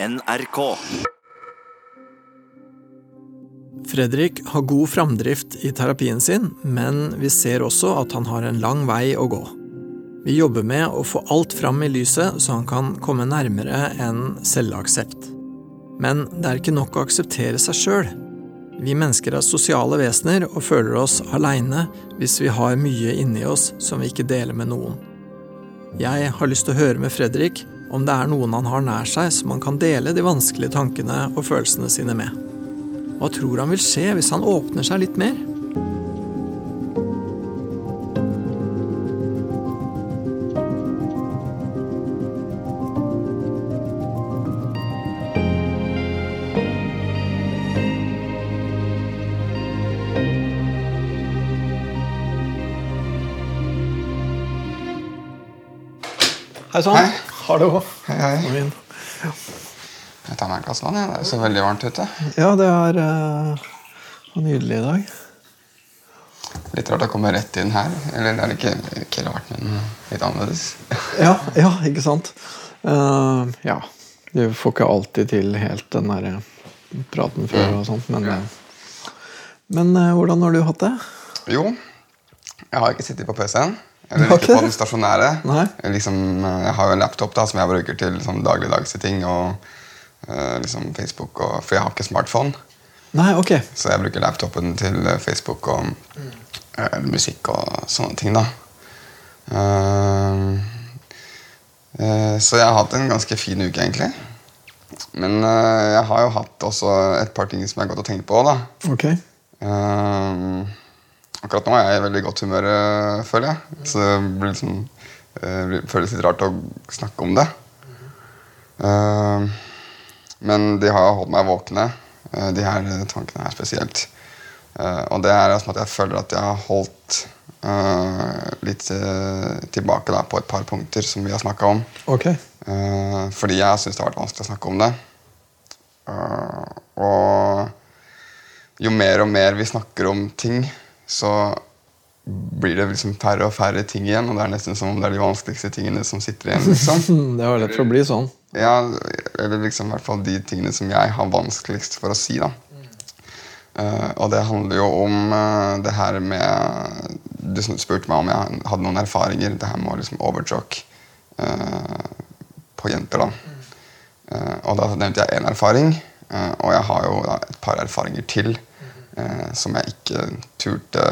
NRK. Fredrik har god framdrift i terapien sin, men vi ser også at han har en lang vei å gå. Vi jobber med å få alt fram i lyset, så han kan komme nærmere en selvaksept. Men det er ikke nok å akseptere seg sjøl. Vi mennesker er sosiale vesener og føler oss aleine hvis vi har mye inni oss som vi ikke deler med noen. Jeg har lyst til å høre med Fredrik om det er noen han har nær seg som han kan dele de vanskelige tankene og følelsene sine med. Hva tror han vil skje hvis han åpner seg litt mer? Hei sann. Hallo. Hei, hei. Jeg tar meg en glass vann. Det er så veldig varmt ute. Ja, det er uh, nydelig i dag. Litt rart å komme rett inn her. Eller det er ikke, ikke rart, men litt annerledes. Ja, ja ikke sant? Uh, ja. Du får ikke alltid til helt den der eh, praten før og sånt, men ja. Men uh, hvordan har du hatt det? Jo, jeg har ikke sittet på PC-en. Du Eller ikke på den stasjonære. Jeg Liksom, eh, jeg har jo en laptop da, som jeg bruker til sånn dagligdagse ting. Og uh, liksom Facebook og, For jeg har ikke smartphone. Nei, ok. Så jeg bruker laptopen til eh, Facebook og eh, musikk og sånne ting, da. uh, så jeg har hatt en ganske fin uke, egentlig. Men jeg har jo hatt også et par ting som jeg har gått og tenkt på. da. Ok. Eh, akkurat nå er jeg i veldig godt humør, eh, føler jeg. Så det liksom, eh, føles litt rart å snakke om det. Eh, men de har holdt meg våkne, de her tankene her spesielt. Og det er som at jeg føler at jeg har holdt litt tilbake da, på et par punkter som vi har snakka om. Okay. Fordi jeg syns det har vært vanskelig å snakke om det. Og jo mer og mer vi snakker om ting, så blir det liksom færre og færre ting igjen. Og det er nesten som om det er de vanskeligste tingene som sitter igjen. liksom. Det har lett for å bli sånn. Ja, eller liksom i hvert fall de tingene som jeg har vanskeligst for å si. da. Uh, og det handler jo om uh, det her med Du spurte meg om jeg hadde noen erfaringer. Det her med liksom overtalk uh, på jenter. da. Eh, og da nevnte jeg én erfaring, og jeg har jo da et par erfaringer til eh, som jeg ikke turte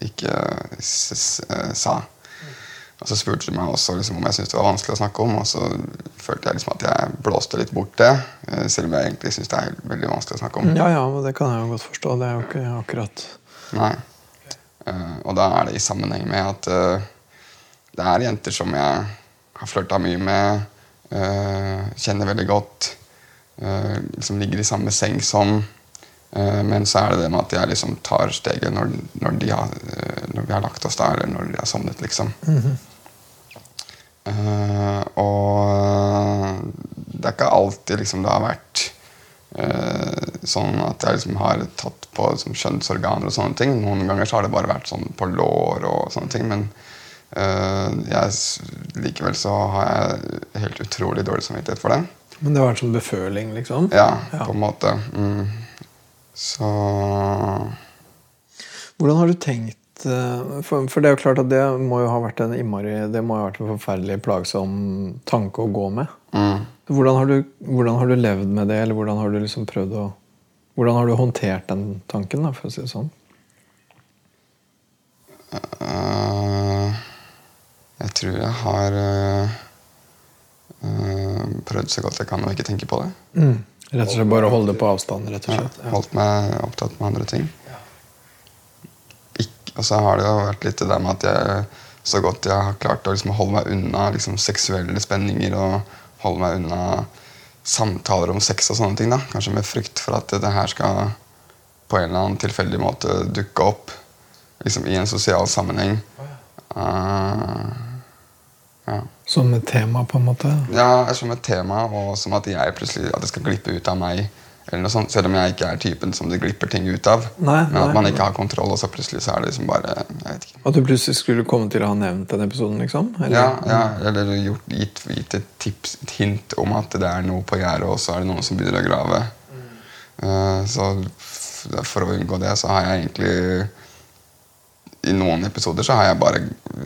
ikke eh, sa. Og så spurte de meg også liksom, om jeg syntes det var vanskelig å snakke om, og så følte jeg liksom at jeg blåste litt bort det, eh, selv om jeg egentlig syns det er veldig vanskelig å snakke om. Ja, ja, men det kan jeg jo godt forstå. Det er jo ikke akkurat Nei. Eh, og da er det i sammenheng med at eh, det er jenter som jeg har flørta mye med, eh, kjenner veldig godt, som liksom ligger i samme seng som. Eh, men så er det det med at jeg liksom tar steget når, når, de har, eh, når vi har lagt oss da, eller når de har sovnet, liksom. Eh, og det er ikke alltid liksom, det har vært uh, sånn at jeg liksom har tatt på liksom, kjønnsorganer og sånne ting. Noen ganger så har det bare vært sånn på lår og sånne ting. Men uh, jeg, likevel så har jeg helt utrolig dårlig samvittighet for det. Men det har vært sånn beføling, liksom? Ja, Ja. på en måte. Mm. Så Hvordan har du tenkt eh, for, for det er jo klart at det må jo ha vært en innmari Det må ha vært en forferdelig plagsom tanke å gå med. mm. Hvordan har, du, hvordan har du levd med det, eller hvordan har du liksom prøvd å Hvordan har du håndtert den tanken, da, for å si det sånn? Uh, jeg tror jeg har uh, prøvd så godt jeg kan å ikke tenke på det. Rett og slett bare holde det på avstand, rett og slett. Ja. holdt meg opptatt med andre ting. Ikk- og så har det jo vært litt det der med at jeg så godt jeg har klart å liksom holde meg unna liksom, seksuelle spenninger og holde meg unna samtaler om sex og sånne ting. da. Kanskje med frykt for at det her skal på en eller annen tilfeldig måte dukke opp liksom, i en sosial sammenheng. Uh, ja. Som et tema, på en måte? Ja, som et tema, og som at at det skal glippe ut av meg sånt, Selv om jeg ikke er typen som det glipper ting ut av. Nei, men at man ikke har kontroll, og så plutselig så er det liksom bare jeg vet ikke. At du plutselig skulle komme til å ha nevnt den episoden, liksom? Eller? Ja, ja, Eller gjort, gitt, gitt et tips, et hint om at det er noe på gjerdet, og så er det noen som begynner å grave. Eh, så for å unngå det, så har jeg egentlig I noen episoder så har jeg bare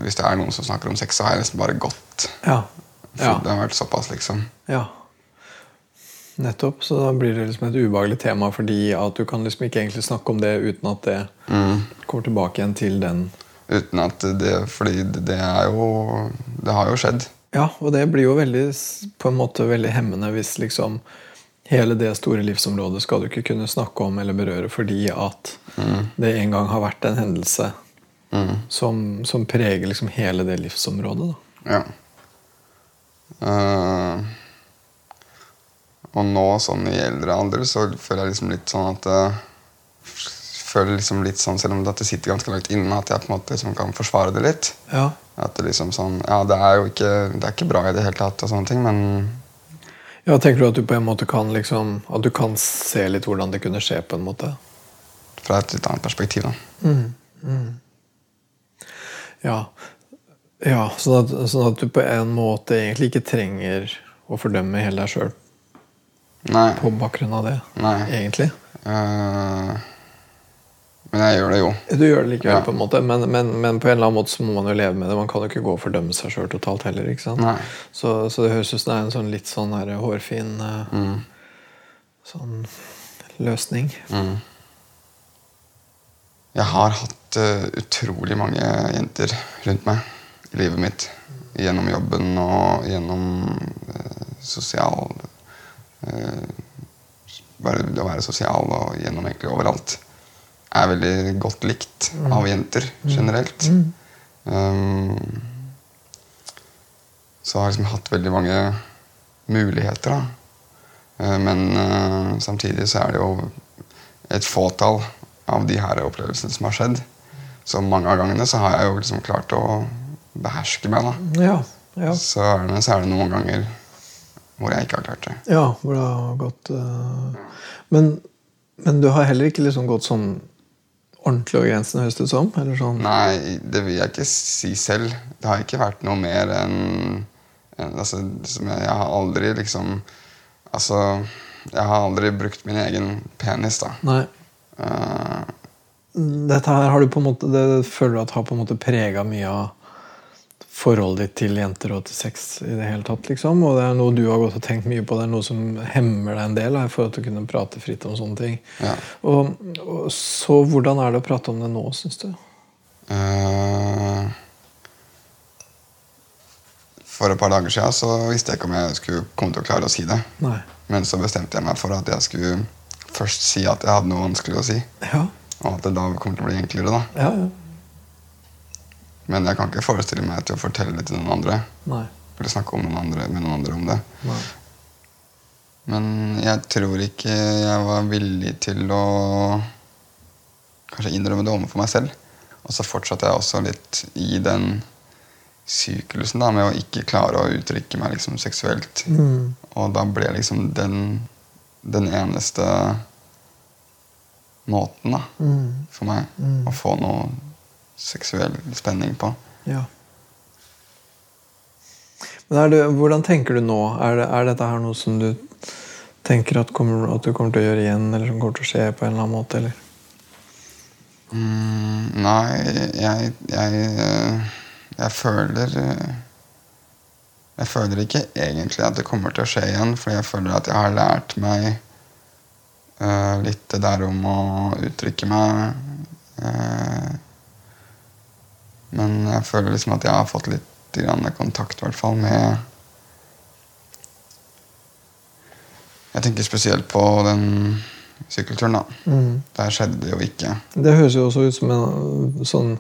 Hvis det er noen som snakker om sex, så har jeg nesten bare gått. Ja. Ja. Det har vært såpass, liksom. ja. Nettopp. Så da blir det liksom et ubehagelig tema fordi at du kan liksom ikke egentlig snakke om det uten at det kommer tilbake igjen til den Uten at det Fordi det er jo Det har jo skjedd. Ja, og det blir jo veldig på en måte veldig hemmende hvis liksom hele det store livsområdet skal du ikke kunne snakke om eller berøre fordi at det en gang har vært en hendelse som, som preger liksom hele det livsområdet. Da. Ja. Uh, og nå, sånn i eldre alder, så føler jeg liksom litt sånn at eh, føler liksom litt sånn, Selv om det sitter ganske langt inne, at jeg på en måte liksom kan forsvare det litt. Ja. At det liksom sånn Ja, det er jo ikke, det er ikke bra i det hele tatt, og sånne ting, men ja, Tenker du at du på en måte kan liksom At du kan se litt hvordan det kunne skje, på en måte? fra et litt annet perspektiv, da. Ja. ja sånn, at, sånn at du på en måte egentlig ikke trenger å fordømme hele deg sjøl på bakgrunn av det, Nei. egentlig. Uh, men jeg gjør det jo. Du gjør det likevel, Ja. på en måte, men, men, men på en eller annen måte så må man jo leve med det. Man kan jo ikke gå og fordømme seg sjøl totalt heller. ikke sant? Nei. Så, så det høres ut som det er en sånn litt sånn her hårfin eh, Mm. sånn løsning. Jeg har hatt eh, utrolig mange jenter rundt meg i livet mitt. Gjennom jobben og gjennom eh, sosial eh, det å være sosial og gjennom egentlig overalt. Er veldig godt likt av jenter generelt. Um, så har jeg liksom hatt veldig mange muligheter, da. Eh, Men uh, samtidig så er det jo et fåtall av de her opplevelsene som har skjedd. Så mange av gangene så har jeg jo liksom klart å beherske meg. da. Ja, ja. Så er det, så er det noen ganger hvor jeg ikke har klart det. ja hvor det har gått Uh... men, men du har heller ikke liksom gått sånn ordentlig over grensen, høres det ut som? Eller sånn? Nei, det vil jeg ikke si selv. Det har ikke vært noe mer enn en, altså, jeg, jeg har aldri liksom Altså, jeg har aldri brukt min egen penis, da. Nei. Eh, Dette her har du på en måte, det føler du at har på en måte prega mye av forholdet ditt til jenter og til sex i det hele tatt, liksom? Og det er noe du har gått og tenkt mye på, det er noe som hemmer deg en del for at du kunne prate fritt om sånne ting. Ja. Og, og Så hvordan er det å prate om det nå, syns du? Uh, for et par dager siden så visste jeg ikke om jeg skulle komme til å klare å si det. Nei. Men så bestemte jeg meg for at jeg skulle først si at jeg hadde noe vanskelig å si. Ja. Og at det da kommer til å bli enklere. da. Ja, ja. Men jeg kan ikke forestille meg til å fortelle det til noen andre. Nei. Eller snakke om noen andre, med noen andre om det. Nei. Men jeg tror ikke jeg var villig til å kanskje innrømme det overfor meg selv. Og så fortsatte jeg også litt i den syklusen da, med å ikke klare å uttrykke meg liksom seksuelt. Mm. Og da ble liksom den, den eneste måten da, Mm. for meg å få noe seksuell spenning på. Ja. Men det, hvordan tenker du nå? Er, det, er dette her noe som du tenker at, kommer, at du kommer til å gjøre igjen, eller som kommer til å skje på en eller annen måte? Eller? Mm, nei, jeg, jeg, jeg føler Jeg føler ikke egentlig at det kommer til å skje igjen, for jeg føler at jeg har lært meg litt det der om å uttrykke meg. eh, men jeg føler liksom at jeg har fått litt grann kontakt i hvert fall med Jeg tenker spesielt på den sykkelturen. da. Mm. Der skjedde det jo ikke. Det høres jo også ut som en sånn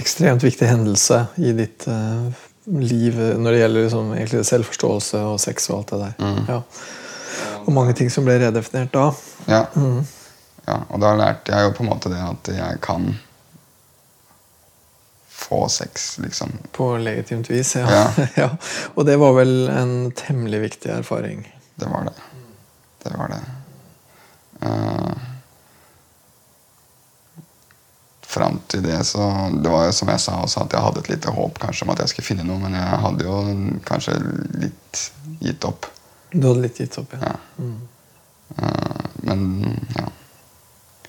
ekstremt viktig hendelse i ditt uh, liv når det gjelder liksom, selvforståelse og sex og alt det der. Ja. Og mange ting som ble redefinert da. Ja. Mm. ja. Og da lærte jeg jo på en måte det at jeg kan få sex, liksom. På legitimt vis, ja. ja. ja. Og det var vel en temmelig viktig erfaring. Det var det. Det var det. Uh, Fram til det så Det var jo som jeg sa også, at jeg hadde et lite håp kanskje om at jeg skulle finne noe, men jeg hadde jo kanskje litt gitt opp. Du hadde litt gitt opp, ja. Ja. Eh, men ja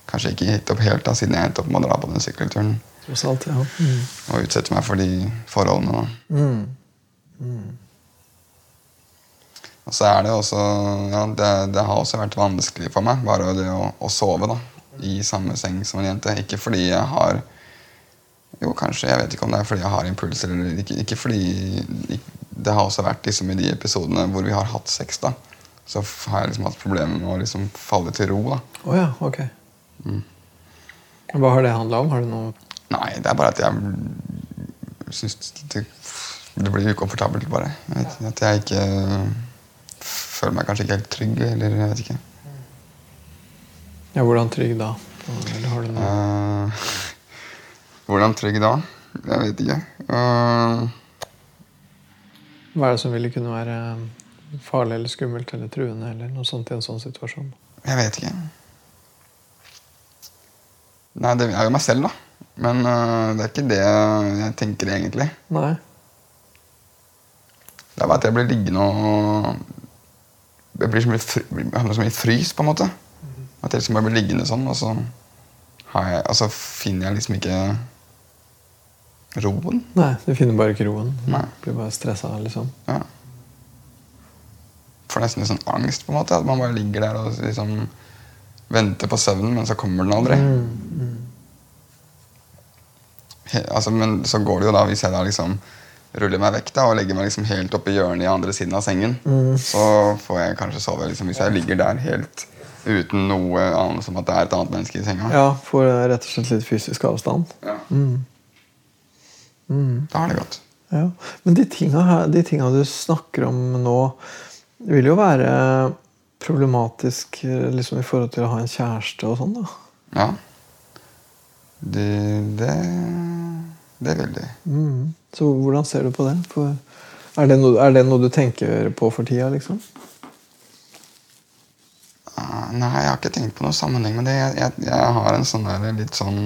Kanskje ikke gitt opp helt, da, siden jeg endte opp med å dra på den sykkelturen. Alt, ja. Mm. Og utsette meg for de forholdene. da. Mm. Og så er det også ja, det, det har også vært vanskelig for meg, bare det å, å sove da, i samme seng som en jente. Ikke fordi jeg har Jo, kanskje. Jeg vet ikke om det er fordi jeg har impulser. eller ikke, ikke fordi ikke, Det har også vært liksom i de episodene hvor vi har hatt sex, da. Så har jeg liksom hatt problemer med å liksom falle til ro. da. Oh, ja, ok. Hva har det handla om? Har du noe Nei, det er bare at jeg syns det, det blir ukomfortabelt, bare. Jeg vet, at jeg ikke føler meg kanskje ikke helt trygg, eller jeg vet ikke. Ja, hvordan trygg da? Eller har du noe uh, hvordan trygg da? Jeg vet ikke. Eh, Hva er det som ville kunne være farlig eller skummelt eller truende eller noe sånt i en sånn situasjon? jeg vet ikke. Nei, det er jo meg selv, da. Men uh, det er ikke det jeg tenker egentlig. Nei. Det er bare at jeg blir liggende og Jeg blir fry, jeg havner så mye frys, på en måte. At jeg liksom bare blir liggende sånn, og så, har jeg, og så finner jeg liksom ikke roen. Nei, du finner bare ikke roen. Nei. Blir bare stressa, liksom. Ja. Får nesten litt sånn angst, på en måte. At man bare ligger der og liksom venter på søvnen, men så kommer den aldri. He, altså, men så går det jo da, hvis jeg da liksom ruller meg vekk da, og legger meg liksom helt oppi i hjørnet i andre siden av sengen, så får jeg kanskje sove. Liksom, hvis jeg ligger der helt uten noe annet som at det er et annet menneske i senga. Ja, får rett og slett litt fysisk avstand. Ja. Mm. Da har det gått. Ja. Men de tinga, her, de tinga du snakker om nå, vil jo være problematisk eh, liksom, i forhold til å ha en kjæreste og sånn, da. Ja. Det, det, det vil de. Mm. Så hvordan ser du på det? For, er, det noe, er det noe du tenker på for tida, liksom? Ah, Nei, jeg har ikke tenkt på noe sammenheng med det. Jeg, jeg, jeg har en sånn der litt sånn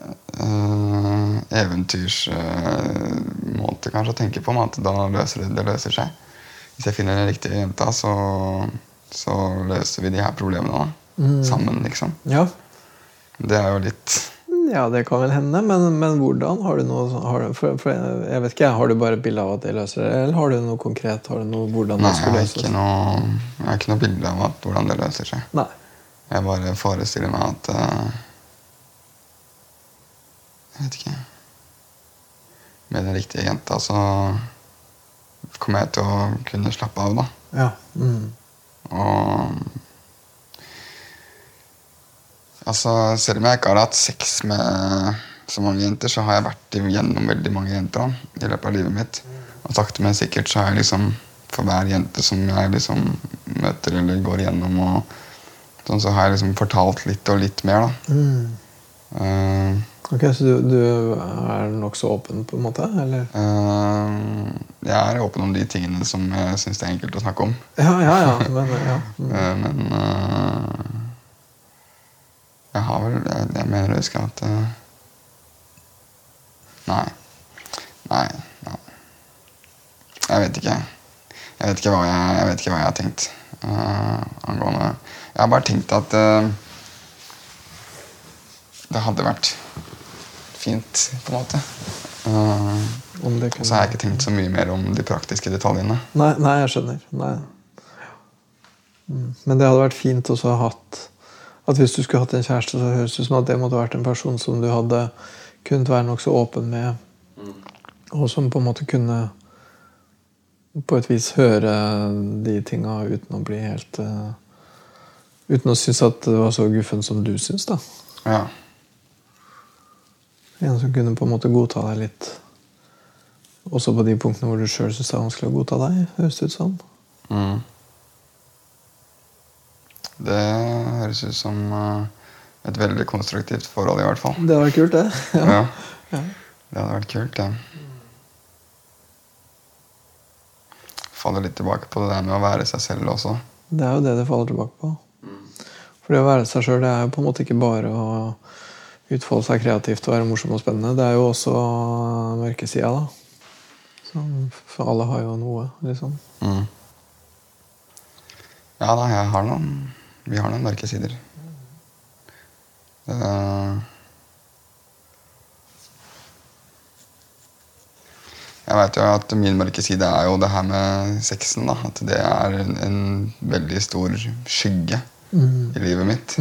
uh, Eventyrsmåte kanskje å tenke på. At da løser det, det løser seg. Hvis jeg finner den riktige jenta, så, så løser vi de her problemene da. sammen, liksom. Ja. Det er jo litt ja, det kan vel hende, men, men hvordan? Har du noe har du, for, for jeg, vet ikke, har du bare et bilde av at det løser det, eller har du noe konkret? Har du noe hvordan Nei, det skulle løses? Nei, jeg har ikke noe bilde av at, hvordan det løser seg. Nei. Jeg bare forestiller meg at eh, Jeg vet ikke Med den riktige jenta så kommer jeg til å kunne slappe av, da. Ja. Mm. Og Altså, selv om jeg ikke har hatt sex med så mange jenter, så har jeg vært gjennom veldig mange jenter da, i løpet av livet mitt. Og sakte, men sikkert så har jeg liksom For hver jente som jeg liksom møter eller går igjennom, og sånn, så har jeg liksom fortalt litt og litt mer, da. Mm. Eh, Ok, Så du, du er nokså åpen, på en måte? Eller? Uh, jeg er åpen om de tingene som jeg syns det er enkelt å snakke om. Ja, ja, ja. Men, ja. Mm. uh, men uh, jeg har vel Jeg, jeg mener å huske at Nei. Nei. nei. Jeg vet ikke. Jeg vet ikke hva jeg, jeg, vet ikke hva jeg har tenkt angående Jeg har bare tenkt at det hadde vært fint, på en måte. Uh, Om det og så har jeg ikke tenkt så mye mer om de praktiske detaljene. Nei, nei, jeg skjønner. Nei. Mm. Men det hadde vært fint også å ha hatt At hvis du skulle hatt en kjæreste, så høres det ut som at det måtte vært en person som du hadde kunnet være nokså åpen med, og som på en måte kunne på et vis høre de tinga uten å bli helt uh, Uten å synes at det var så guffen som du syns, da. Ja. En som kunne på en måte godta deg litt. Også på de punktene hvor du sjøl syns det er vanskelig å godta deg. høres det ut som. Mm. Det høres ut som eh, et veldig konstruktivt forhold, i hvert fall. Det hadde vært kult, det. Ja. Ja. Det hadde vært kult, det. Faller litt tilbake på det der med å være seg selv også. Det er jo det det faller tilbake på. For det å være seg sjøl er jo på en måte ikke bare å utfolde seg kreativt og være morsom og spennende. Det er jo også mørkesida, da. Så, for alle har jo noe, liksom. Mm. Ja da, jeg har noen Vi har noen mørke sider. Det, jeg veit jo at min mørke side er jo det her med sexen. da, At det er en, en veldig stor skygge i livet mitt.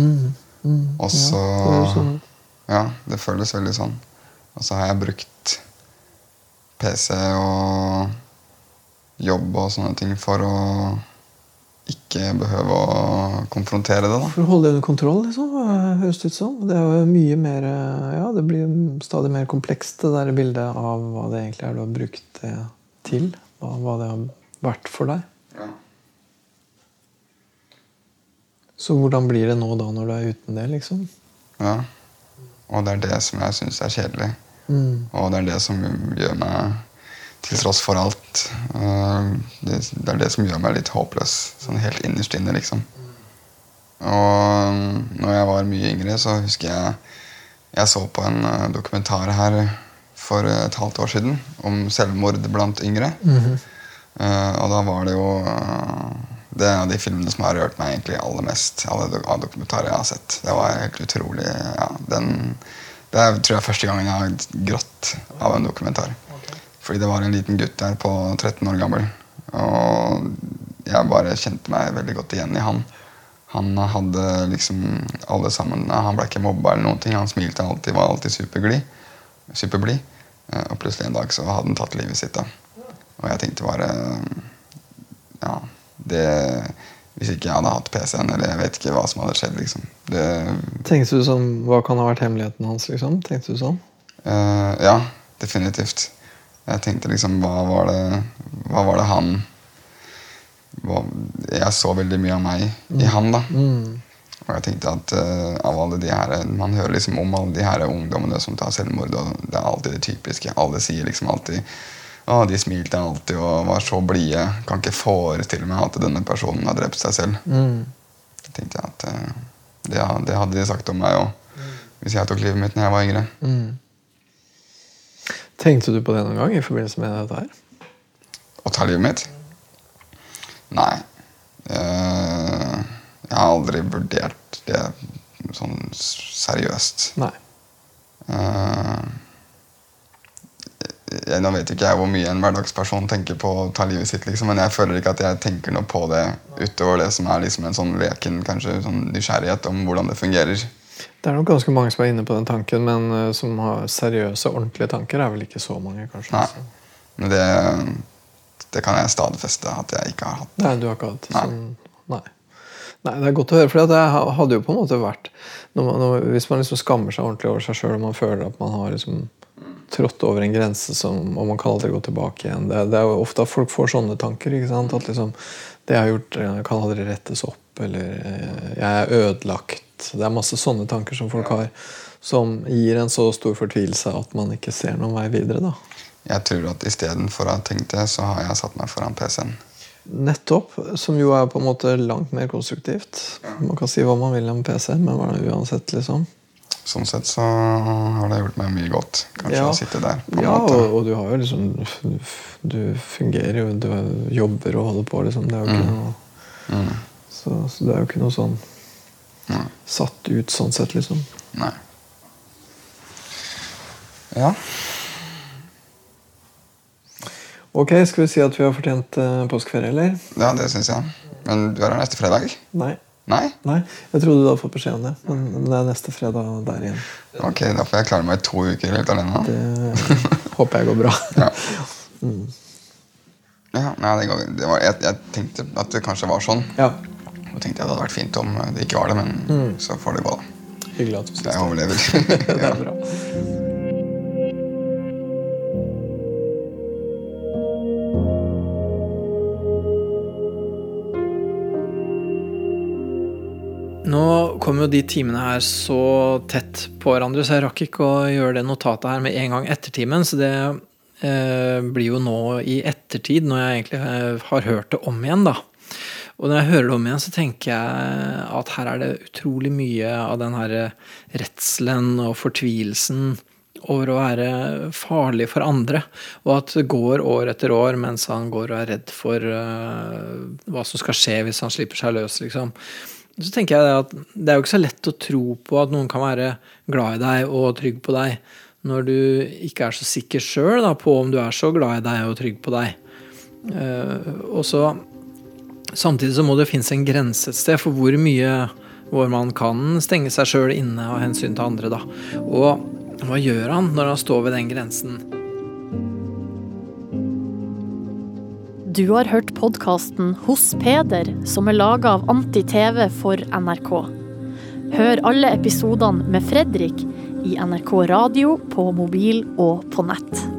Og så Ja, Ja, det føles veldig sånn. Og så har jeg brukt PC og jobb og sånne ting for å ikke behøve å konfrontere det. da. For å holde det under kontroll, liksom, høres det ut som. Det er jo mye mer Ja, det blir stadig mer komplekst, det der bildet av hva det egentlig er du har brukt det til. Og hva det har vært for deg. Ja. Så hvordan blir det nå da, når du er uten det, liksom? ja. Og det er det som jeg syns er kjedelig. Mm. Og det er det som gjør meg til tross for alt øh, det, er det som gjør meg litt håpløs. Sånn helt innerst inne, liksom. Og når jeg var mye yngre, så husker jeg jeg så på en øh, dokumentar her for et halvt år siden om selvmord blant yngre. Eh, og da var det jo Det er en av de filmene som har rørt meg egentlig aller mest. Alle av dokumentarer jeg har sett. Det var helt utrolig. Ja, den, det er tror jeg første gangen jeg har grått av en dokumentar. Fordi det var en liten gutt der på 13 år gammel. Og jeg bare kjente meg veldig godt igjen i han. Han hadde liksom alle sammen Han ble ikke mobba eller noen ting. Han smilte alltid, var alltid. Superblid. Eh, Og plutselig en dag så hadde han tatt livet sitt. da. Og jeg tenkte bare Ja, det Hvis ikke jeg hadde hatt PC-en, eller jeg vet ikke hva som hadde skjedd, liksom. Det Tenkte du sånn, Hva kan ha vært hemmeligheten hans? liksom? Tenkte du sånn? Uh, ja, definitivt. Jeg tenkte liksom Hva var det, hva var det han hva, Jeg så veldig mye av meg i han, da. Mm. Og jeg tenkte at uh, av alle de her Man hører liksom om alle de her ungdommene som tar selvmord, og det er alltid det typiske. Alle sier liksom alltid å, de smilte alltid og var så blide. Kan ikke forestille meg at denne personen har drept seg selv. Mm. Jeg tenkte jeg at eh, det, det hadde de sagt om meg òg, hvis jeg tok livet mitt når jeg var yngre. Mm. Tenkte du på det noen gang i forbindelse med dette her? Å ta livet mitt? Nei. Eh, jeg har aldri vurdert det sånn seriøst. Nei. Jeg, nå vet ikke jeg hvor mye en hverdagsperson tenker på å ta livet sitt, liksom, men jeg føler ikke at jeg tenker noe på det utover det som er liksom en sånn leken kanskje sånn nysgjerrighet om hvordan det fungerer. Det er nok ganske mange som er inne på den tanken, men eh, som har seriøse, ordentlige tanker, er vel ikke så mange, kanskje. Nei. Men det, det kan jeg stadfeste at jeg ikke har hatt. Nei, du har ikke hatt Nei. sånn Nei. Nei, det er godt å høre, for det hadde jo på en måte vært når man, når, Hvis man liksom skammer seg ordentlig over seg sjøl og man føler at man har liksom trådt over en grense som, og man kan aldri gå tilbake igjen det, det er jo ofte at folk får sånne tanker. At liksom Det jeg har gjort, eh, kan aldri rettes opp. Eller eh, jeg er ødelagt. Det er masse sånne tanker som folk har, som gir en så stor fortvilelse at man ikke ser noen vei videre. da. Jeg tror at istedenfor å ha tenkt det, så har jeg satt meg foran PC-en. Nettopp, som jo er på en måte langt mer konstruktivt. Man kan si hva man vil om PC, men uansett, liksom. Sånn sett så har det gjort meg mye godt. Kanskje Ja. å sitte der. Ja, og, og du har jo liksom Du fungerer jo, du jobber og holder på, liksom. Det er jo ikke noe Mm. så, så det er jo ikke noe sånn Nei. satt ut sånn sett, liksom. Nei. Ja. Ok, skal vi si at vi har fortjent eh, påskeferie, eller? ja, det syns jeg. Men du er her neste fredag? Nei. Nei? Nei, Jeg trodde du hadde fått beskjed om det, men det er neste fredag der igjen. Ok, da får jeg klare meg i to uker helt alene. da. Det håper jeg går bra. Ja. Ja, nei, det går, det var, jeg, jeg tenkte at det kanskje var sånn. Ja, Og tenkte jeg det hadde vært fint om det ikke var det, men så får det gå, da. Hyggelig at du syns Jeg det. overlever. Det er bra. Nå kom jo de timene her så tett på hverandre, så jeg rakk ikke å gjøre det notatet her med en gang etter timen. Så det eh, blir jo nå i ettertid, når jeg egentlig eh, har hørt det om igjen, da. Og når jeg hører det om igjen, så tenker jeg at her er det utrolig mye av den her redselen og fortvilelsen over å være farlig for andre. Og at det går år etter år mens han går og er redd for uh, hva som skal skje hvis han slipper seg løs, liksom. Så tenker jeg at det er jo ikke så lett å tro på at noen kan være glad i deg og trygg på deg, når du ikke er så sikker sjøl på om du er så glad i deg og trygg på deg. Uh, og så Samtidig så må det finnes en grense et sted for hvor mye hvor man kan stenge seg sjøl inne av hensyn til andre. da. Og hva gjør han når han står ved den grensen? Du har hørt podkasten Hos Peder, som er laga av Anti-TV for NRK. Hør alle episodene med Fredrik i NRK radio, på mobil og på nett.